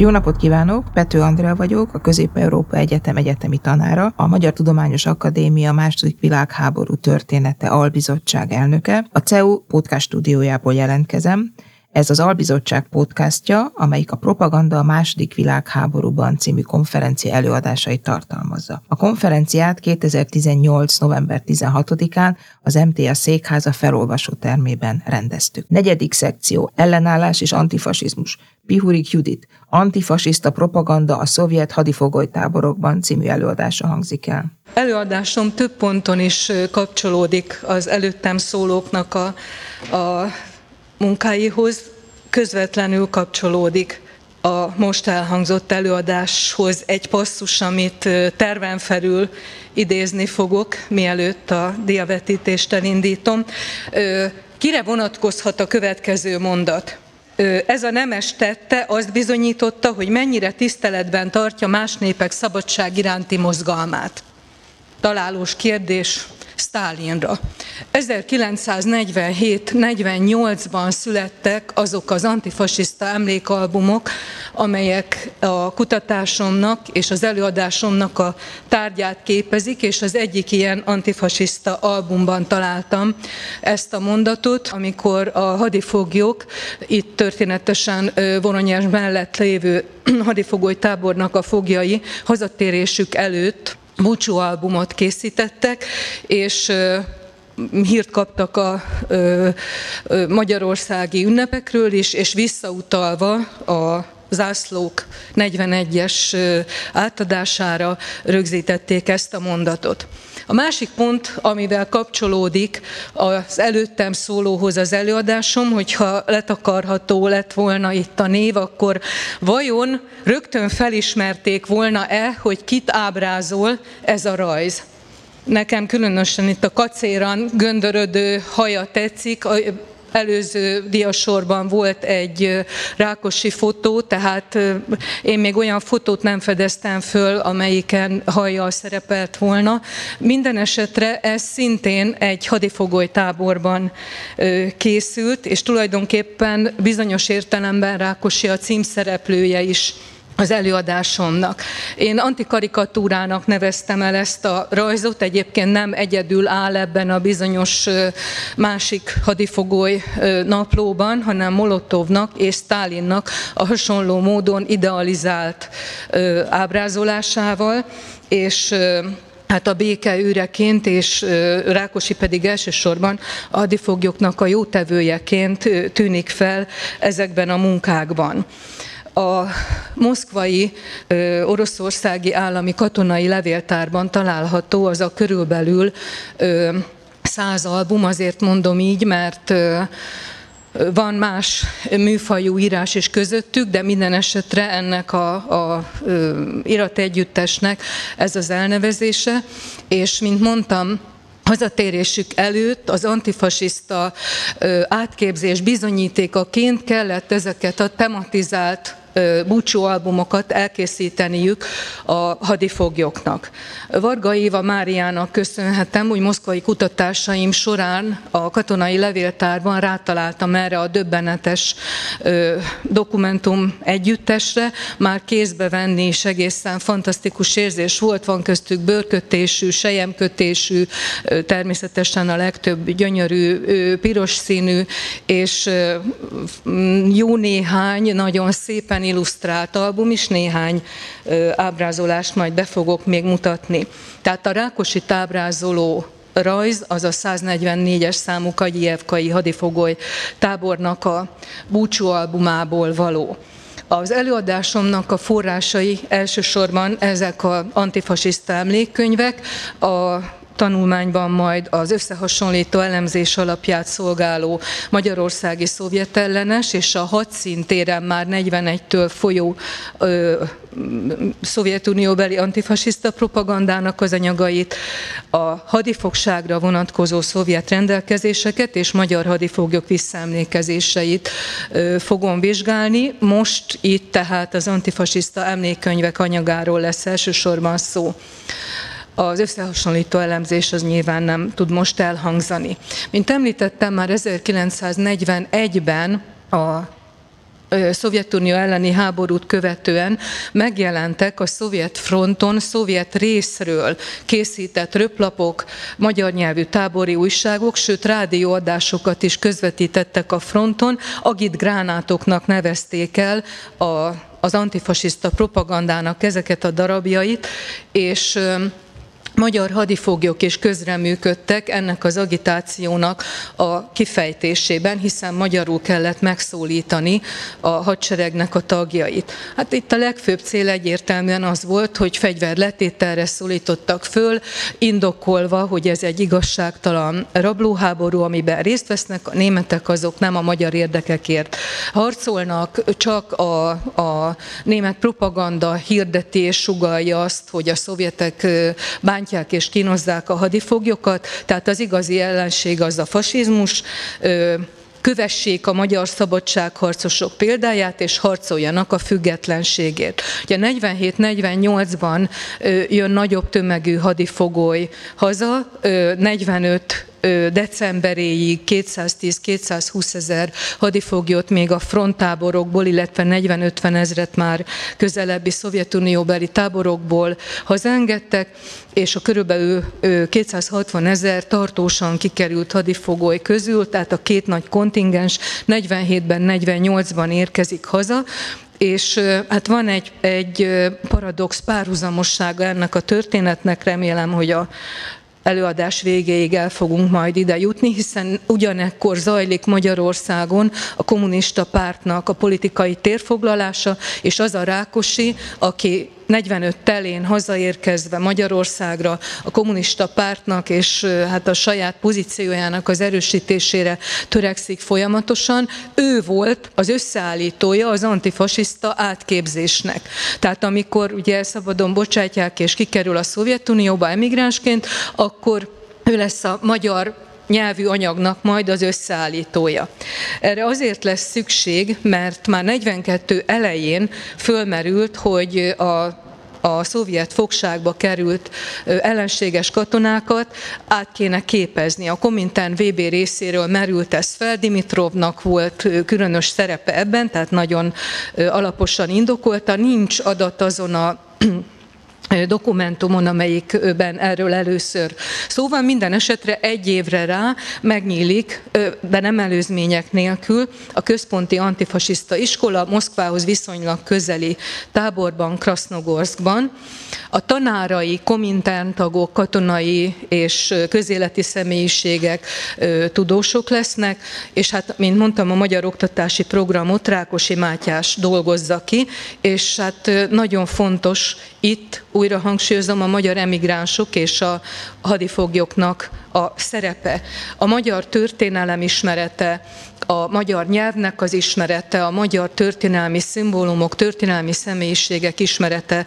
Jó napot kívánok! Pető Andrea vagyok, a Közép-Európa Egyetem egyetemi tanára, a Magyar Tudományos Akadémia második világháború története albizottság elnöke. A CEU podcast stúdiójából jelentkezem, ez az Albizottság podcastja, amelyik a Propaganda a második világháborúban című konferencia előadásait tartalmazza. A konferenciát 2018. november 16-án az MTA székháza felolvasó termében rendeztük. Negyedik szekció, ellenállás és antifasizmus. Pihurik Judit, antifasiszta propaganda a szovjet hadifogolytáborokban című előadása hangzik el. Előadásom több ponton is kapcsolódik az előttem szólóknak a, a munkáihoz közvetlenül kapcsolódik a most elhangzott előadáshoz egy passzus, amit terven felül idézni fogok, mielőtt a diavetítést elindítom. Kire vonatkozhat a következő mondat? Ez a nemes tette azt bizonyította, hogy mennyire tiszteletben tartja más népek szabadság iránti mozgalmát. Találós kérdés, Stálinra. 1947-48-ban születtek azok az antifasiszta emlékalbumok, amelyek a kutatásomnak és az előadásomnak a tárgyát képezik, és az egyik ilyen antifasiszta albumban találtam ezt a mondatot, amikor a hadifoglyok itt történetesen Voronyás mellett lévő hadifogoly tábornak a fogjai hazatérésük előtt búcsú albumot készítettek, és hírt kaptak a magyarországi ünnepekről is, és visszautalva a zászlók 41-es átadására rögzítették ezt a mondatot. A másik pont, amivel kapcsolódik az előttem szólóhoz az előadásom, hogyha letakarható lett volna itt a név, akkor vajon rögtön felismerték volna-e, hogy kit ábrázol ez a rajz? Nekem különösen itt a kacéran göndörödő haja tetszik, előző diasorban volt egy rákosi fotó, tehát én még olyan fotót nem fedeztem föl, amelyiken hajjal szerepelt volna. Minden esetre ez szintén egy hadifogoly táborban készült, és tulajdonképpen bizonyos értelemben Rákosi a címszereplője is az előadásomnak. Én antikarikatúrának neveztem el ezt a rajzot, egyébként nem egyedül áll ebben a bizonyos másik hadifogoly naplóban, hanem Molotovnak és Stalinnak a hasonló módon idealizált ábrázolásával, és Hát a béke őreként, és Rákosi pedig elsősorban a hadifoglyoknak a jótevőjeként tűnik fel ezekben a munkákban a moszkvai oroszországi állami katonai levéltárban található az a körülbelül száz album, azért mondom így, mert van más műfajú írás is közöttük, de minden esetre ennek a, a irategyüttesnek ez az elnevezése, és mint mondtam, hazatérésük előtt az antifasiszta átképzés bizonyítékaként kellett ezeket a tematizált búcsúalbumokat elkészíteniük a hadifoglyoknak. Varga Éva Máriának köszönhetem, hogy moszkvai kutatásaim során a katonai levéltárban rátaláltam erre a döbbenetes dokumentum együttesre, már kézbe venni is egészen fantasztikus érzés volt, van köztük bőrkötésű, sejemkötésű, természetesen a legtöbb gyönyörű, piros színű, és jó néhány nagyon szépen illusztrált album is, néhány ábrázolást majd be fogok még mutatni. Tehát a Rákosi tábrázoló rajz, az a 144-es számú Kagyijevkai hadifogoly tábornak a búcsúalbumából való. Az előadásomnak a forrásai elsősorban ezek az antifasiszta emlékkönyvek, a tanulmányban majd az összehasonlító elemzés alapját szolgáló magyarországi szovjetellenes és a hadszintéren már 41-től folyó ö, Szovjetunióbeli antifasiszta propagandának az anyagait, a hadifogságra vonatkozó szovjet rendelkezéseket és magyar hadifoglyok visszaemlékezéseit fogom vizsgálni. Most itt tehát az antifasiszta emlékkönyvek anyagáról lesz elsősorban szó. Az összehasonlító elemzés az nyilván nem tud most elhangzani. Mint említettem, már 1941-ben a Szovjetunió elleni háborút követően megjelentek a szovjet fronton, szovjet részről készített röplapok, magyar nyelvű tábori újságok, sőt rádióadásokat is közvetítettek a fronton, agit gránátoknak nevezték el a, az antifasiszta propagandának ezeket a darabjait, és magyar hadifoglyok is közreműködtek ennek az agitációnak a kifejtésében, hiszen magyarul kellett megszólítani a hadseregnek a tagjait. Hát itt a legfőbb cél egyértelműen az volt, hogy fegyver letételre szólítottak föl, indokolva, hogy ez egy igazságtalan rablóháború, amiben részt vesznek a németek, azok nem a magyar érdekekért harcolnak, csak a, a német propaganda hirdeti és sugalja azt, hogy a szovjetek bánt bántják és kínozzák a hadifoglyokat, tehát az igazi ellenség az a fasizmus, kövessék a magyar szabadságharcosok példáját, és harcoljanak a függetlenségért. Ugye 47-48-ban jön nagyobb tömegű hadifogoly haza, 45 decemberéig 210-220 ezer hadifoglyot még a fronttáborokból, illetve 40-50 ezret már közelebbi Szovjetunióbeli táborokból hazengedtek, és a körülbelül 260 ezer tartósan kikerült hadifogoly közül, tehát a két nagy kontingens 47-ben, 48-ban érkezik haza, és hát van egy, egy paradox párhuzamossága ennek a történetnek, remélem, hogy a előadás végéig el fogunk majd ide jutni, hiszen ugyanekkor zajlik Magyarországon a kommunista pártnak a politikai térfoglalása, és az a Rákosi, aki 45 telén hazaérkezve Magyarországra a kommunista pártnak és hát a saját pozíciójának az erősítésére törekszik folyamatosan, ő volt az összeállítója az antifasiszta átképzésnek. Tehát amikor ugye szabadon bocsátják és kikerül a Szovjetunióba emigránsként, akkor ő lesz a magyar nyelvű anyagnak majd az összeállítója. Erre azért lesz szükség, mert már 42 elején fölmerült, hogy a a szovjet fogságba került ellenséges katonákat át kéne képezni. A Komintern VB részéről merült ez fel, Dimitrovnak volt különös szerepe ebben, tehát nagyon alaposan indokolta. Nincs adat azon a dokumentumon, amelyikben erről először szó van. Minden esetre egy évre rá megnyílik, de nem előzmények nélkül, a központi antifasiszta iskola Moszkvához viszonylag közeli táborban, Krasznogorskban. A tanárai, komintern katonai és közéleti személyiségek tudósok lesznek, és hát, mint mondtam, a Magyar Oktatási Programot Rákosi Mátyás dolgozza ki, és hát nagyon fontos itt újra hangsúlyozom a magyar emigránsok és a hadifoglyoknak a szerepe, a magyar történelem ismerete, a magyar nyelvnek az ismerete, a magyar történelmi szimbólumok, történelmi személyiségek ismerete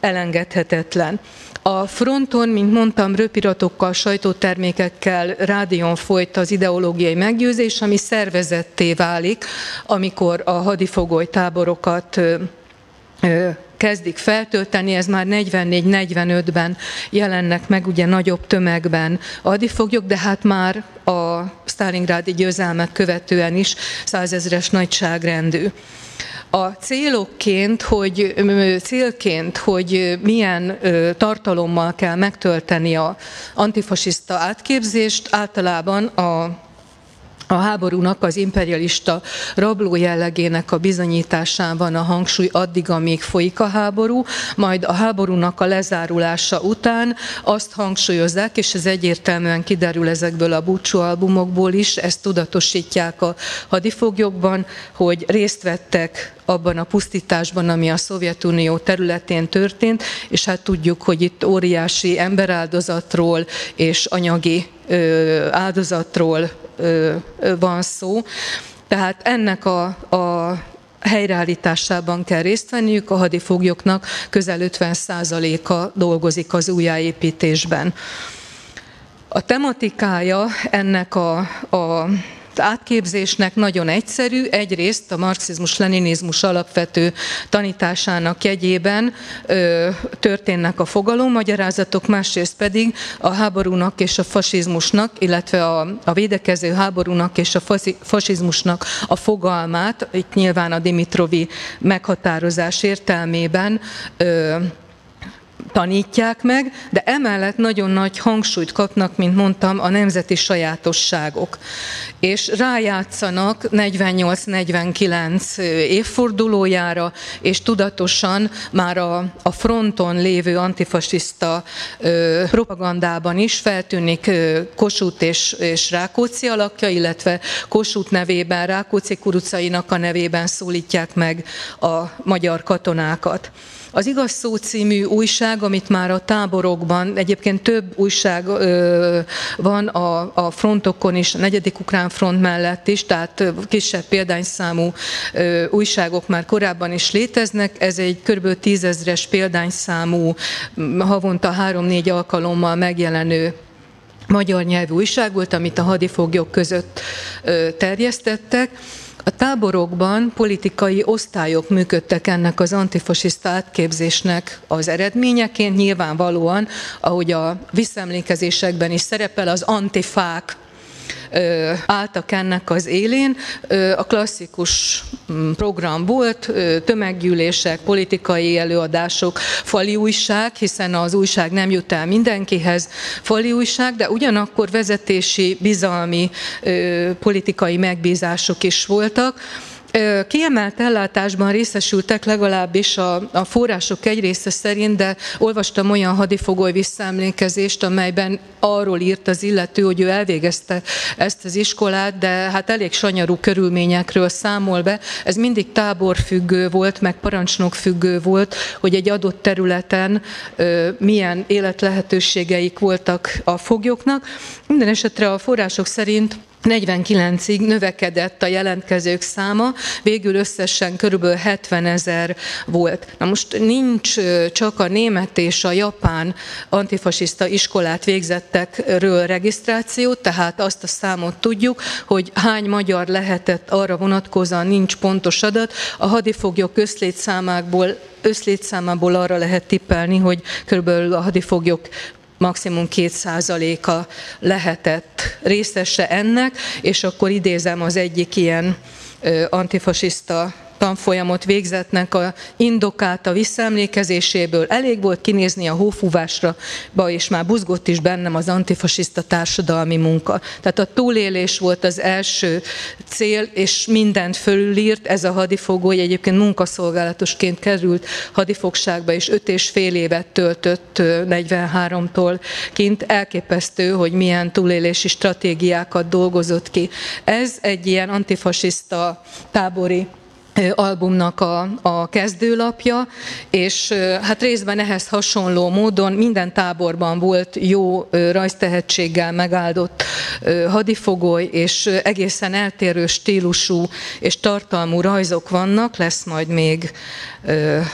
elengedhetetlen. A fronton, mint mondtam, röpiratokkal, sajtótermékekkel, rádión folyt az ideológiai meggyőzés, ami szervezetté válik, amikor a hadifogoly táborokat kezdik feltölteni, ez már 44-45-ben jelennek meg ugye nagyobb tömegben adifoglyok, de hát már a Stalingrádi győzelmet követően is százezres nagyságrendű. A célokként, hogy célként, hogy milyen tartalommal kell megtölteni a antifasiszta átképzést, általában a a háborúnak az imperialista rabló jellegének a bizonyításán a hangsúly addig, amíg folyik a háború, majd a háborúnak a lezárulása után azt hangsúlyozzák, és ez egyértelműen kiderül ezekből a búcsú albumokból is, ezt tudatosítják a hadifoglyokban, hogy részt vettek abban a pusztításban, ami a Szovjetunió területén történt, és hát tudjuk, hogy itt óriási emberáldozatról és anyagi áldozatról van szó. Tehát ennek a, a helyreállításában kell részt venniük, a hadifoglyoknak közel 50%-a dolgozik az újjáépítésben. A tematikája ennek a, a átképzésnek nagyon egyszerű, egyrészt a marxizmus-leninizmus alapvető tanításának jegyében ö, történnek a fogalommagyarázatok, másrészt pedig a háborúnak és a fasizmusnak, illetve a, a védekező háborúnak és a fasizmusnak a fogalmát, itt nyilván a Dimitrovi meghatározás értelmében ö, tanítják meg, de emellett nagyon nagy hangsúlyt kapnak, mint mondtam, a nemzeti sajátosságok. És rájátszanak 48-49 évfordulójára, és tudatosan már a, a fronton lévő antifasiszta ö, propagandában is feltűnik ö, Kossuth és, és Rákóczi alakja, illetve Kossuth nevében, Rákóczi kurucainak a nevében szólítják meg a magyar katonákat. Az Igaz Szó című újság, amit már a táborokban, egyébként több újság ö, van a, a frontokon is, a negyedik ukrán front mellett is, tehát kisebb példányszámú ö, újságok már korábban is léteznek. Ez egy kb. tízezres példányszámú, havonta három-négy alkalommal megjelenő magyar nyelvű újság volt, amit a hadifoglyok között terjesztettek. A táborokban politikai osztályok működtek ennek az antifasiszta átképzésnek az eredményeként. Nyilvánvalóan, ahogy a visszaemlékezésekben is szerepel, az antifák álltak ennek az élén. A klasszikus mm, program volt, tömeggyűlések, politikai előadások, fali újság, hiszen az újság nem jut el mindenkihez, fali újság, de ugyanakkor vezetési, bizalmi, politikai megbízások is voltak Kiemelt ellátásban részesültek legalábbis a, a források egy része szerint, de olvastam olyan hadifogoly visszaemlékezést, amelyben arról írt az illető, hogy ő elvégezte ezt az iskolát, de hát elég sanyarú körülményekről számol be. Ez mindig táborfüggő volt, meg parancsnok függő volt, hogy egy adott területen ö, milyen életlehetőségeik voltak a foglyoknak. Minden esetre a források szerint 49-ig növekedett a jelentkezők száma, végül összesen körülbelül 70 ezer volt. Na most nincs csak a német és a japán antifasiszta iskolát végzettekről regisztráció, tehát azt a számot tudjuk, hogy hány magyar lehetett arra vonatkozóan nincs pontos adat. A hadifoglyok összlétszámából összlétszámából arra lehet tippelni, hogy körülbelül a hadifoglyok maximum két százaléka lehetett részese ennek, és akkor idézem az egyik ilyen antifasiszta tanfolyamot végzetnek a indokát a visszaemlékezéséből. Elég volt kinézni a hófúvásra, és már buzgott is bennem az antifasiszta társadalmi munka. Tehát a túlélés volt az első cél, és mindent fölülírt. Ez a hadifogoly egyébként munkaszolgálatosként került hadifogságba, és öt és fél évet töltött 43-tól kint. Elképesztő, hogy milyen túlélési stratégiákat dolgozott ki. Ez egy ilyen antifasiszta tábori albumnak a, a kezdőlapja, és hát részben ehhez hasonló módon minden táborban volt jó rajztehetséggel megáldott hadifogoly, és egészen eltérő stílusú és tartalmú rajzok vannak, lesz majd még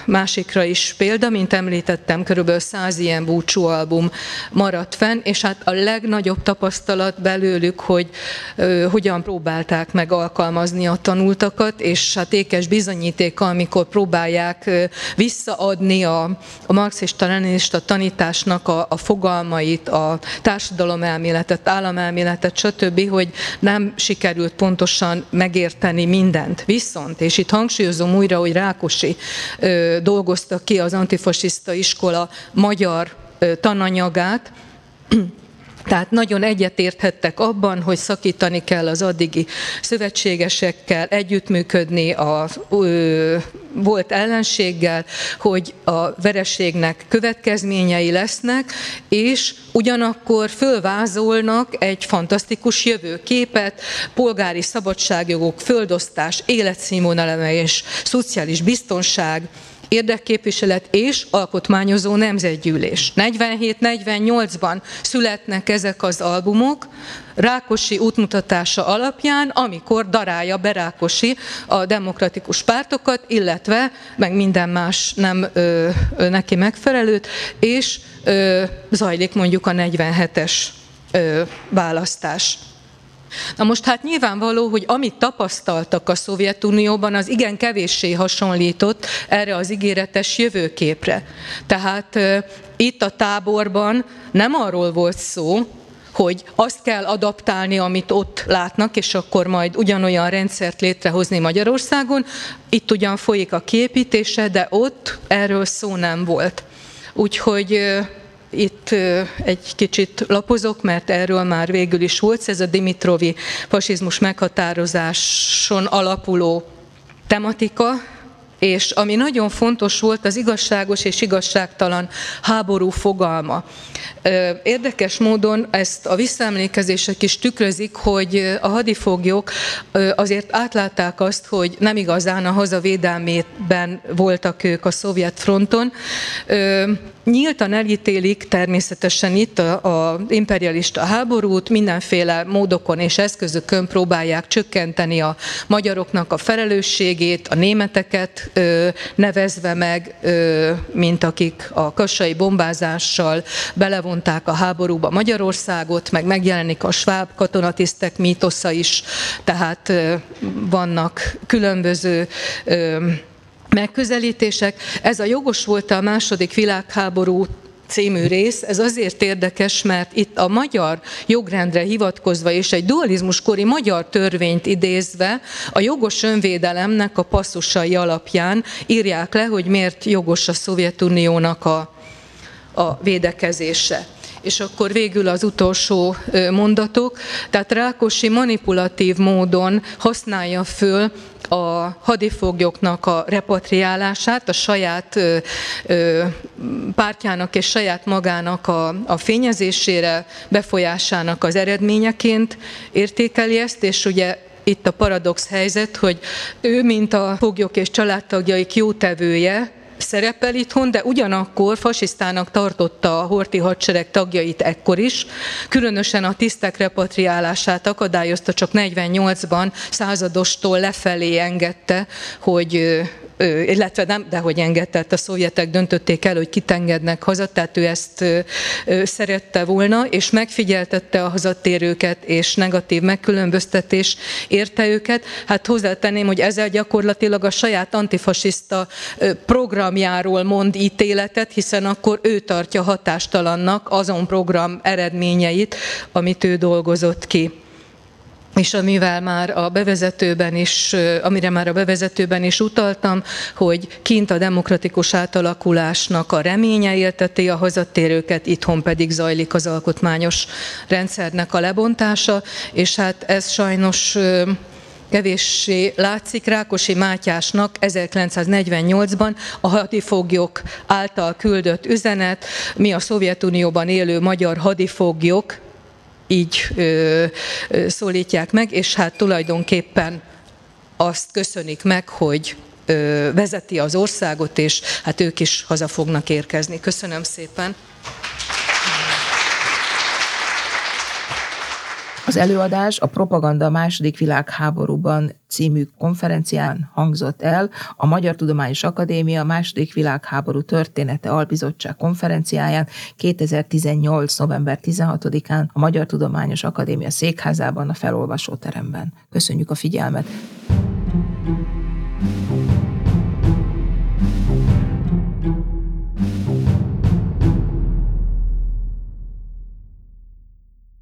másikra is példa, mint említettem, körülbelül száz ilyen búcsúalbum maradt fenn, és hát a legnagyobb tapasztalat belőlük, hogy hogyan próbálták meg alkalmazni a tanultakat, és hát ékes bizonyítéka, amikor próbálják visszaadni a, a marxista-leninista tanításnak a, a fogalmait, a társadalomelméletet, államelméletet, stb., hogy nem sikerült pontosan megérteni mindent. Viszont, és itt hangsúlyozom újra, hogy Rákosi dolgozta ki az antifasiszta iskola magyar tananyagát, tehát nagyon egyetérthettek abban, hogy szakítani kell az addigi szövetségesekkel, együttműködni a ö, volt ellenséggel, hogy a vereségnek következményei lesznek, és ugyanakkor fölvázolnak egy fantasztikus jövőképet, polgári szabadságjogok, földosztás, és szociális biztonság, érdekképviselet és alkotmányozó nemzetgyűlés. 47-48-ban születnek ezek az albumok, Rákosi útmutatása alapján, amikor darálja be Rákosi a demokratikus pártokat, illetve meg minden más nem ö, ö, neki megfelelőt, és ö, zajlik mondjuk a 47-es ö, választás. Na most hát nyilvánvaló, hogy amit tapasztaltak a Szovjetunióban, az igen kevéssé hasonlított erre az ígéretes jövőképre. Tehát itt a táborban nem arról volt szó, hogy azt kell adaptálni, amit ott látnak, és akkor majd ugyanolyan rendszert létrehozni Magyarországon. Itt ugyan folyik a kiépítése, de ott erről szó nem volt. Úgyhogy itt egy kicsit lapozok, mert erről már végül is volt, ez a Dimitrovi fasizmus meghatározáson alapuló tematika, és ami nagyon fontos volt, az igazságos és igazságtalan háború fogalma. Érdekes módon ezt a visszaemlékezések is tükrözik, hogy a hadifoglyok azért átlátták azt, hogy nem igazán a hazavédelmében voltak ők a szovjet fronton, Nyíltan elítélik természetesen itt a, imperialista háborút, mindenféle módokon és eszközökön próbálják csökkenteni a magyaroknak a felelősségét, a németeket ö, nevezve meg, ö, mint akik a kassai bombázással belevonták a háborúba Magyarországot, meg megjelenik a sváb katonatisztek mítosza is, tehát ö, vannak különböző ö, megközelítések. Ez a jogos volt a második világháború című rész, ez azért érdekes, mert itt a magyar jogrendre hivatkozva és egy dualizmuskori magyar törvényt idézve a jogos önvédelemnek a passzusai alapján írják le, hogy miért jogos a Szovjetuniónak a, a védekezése. És akkor végül az utolsó mondatok. Tehát Rákosi manipulatív módon használja föl a hadifoglyoknak a repatriálását, a saját pártjának és saját magának a, a fényezésére, befolyásának az eredményeként értékeli ezt, és ugye itt a paradox helyzet, hogy ő, mint a foglyok és családtagjaik jótevője, szerepel itthon, de ugyanakkor fasisztának tartotta a horti hadsereg tagjait ekkor is, különösen a tisztek repatriálását akadályozta, csak 48-ban századostól lefelé engedte, hogy illetve nem, de hogy engedett, a szovjetek döntötték el, hogy kitengednek haza, tehát ő ezt szerette volna, és megfigyeltette a hazatérőket, és negatív megkülönböztetés érte őket. Hát hozzátenném, hogy ezzel gyakorlatilag a saját antifasiszta programjáról mond ítéletet, hiszen akkor ő tartja hatástalannak azon program eredményeit, amit ő dolgozott ki. És amivel már a bevezetőben is, amire már a bevezetőben is utaltam, hogy kint a demokratikus átalakulásnak a reménye élteti a hazatérőket, itthon pedig zajlik az alkotmányos rendszernek a lebontása, és hát ez sajnos kevéssé látszik Rákosi Mátyásnak 1948-ban a hadifoglyok által küldött üzenet, mi a Szovjetunióban élő magyar hadifoglyok, így ö, szólítják meg, és hát tulajdonképpen azt köszönik meg, hogy ö, vezeti az országot, és hát ők is haza fognak érkezni. Köszönöm szépen! Az előadás a Propaganda a második világháborúban című konferencián hangzott el a Magyar Tudományos Akadémia második világháború története albizottság konferenciáján 2018. november 16-án a Magyar Tudományos Akadémia székházában a felolvasóteremben. Köszönjük a figyelmet! thank you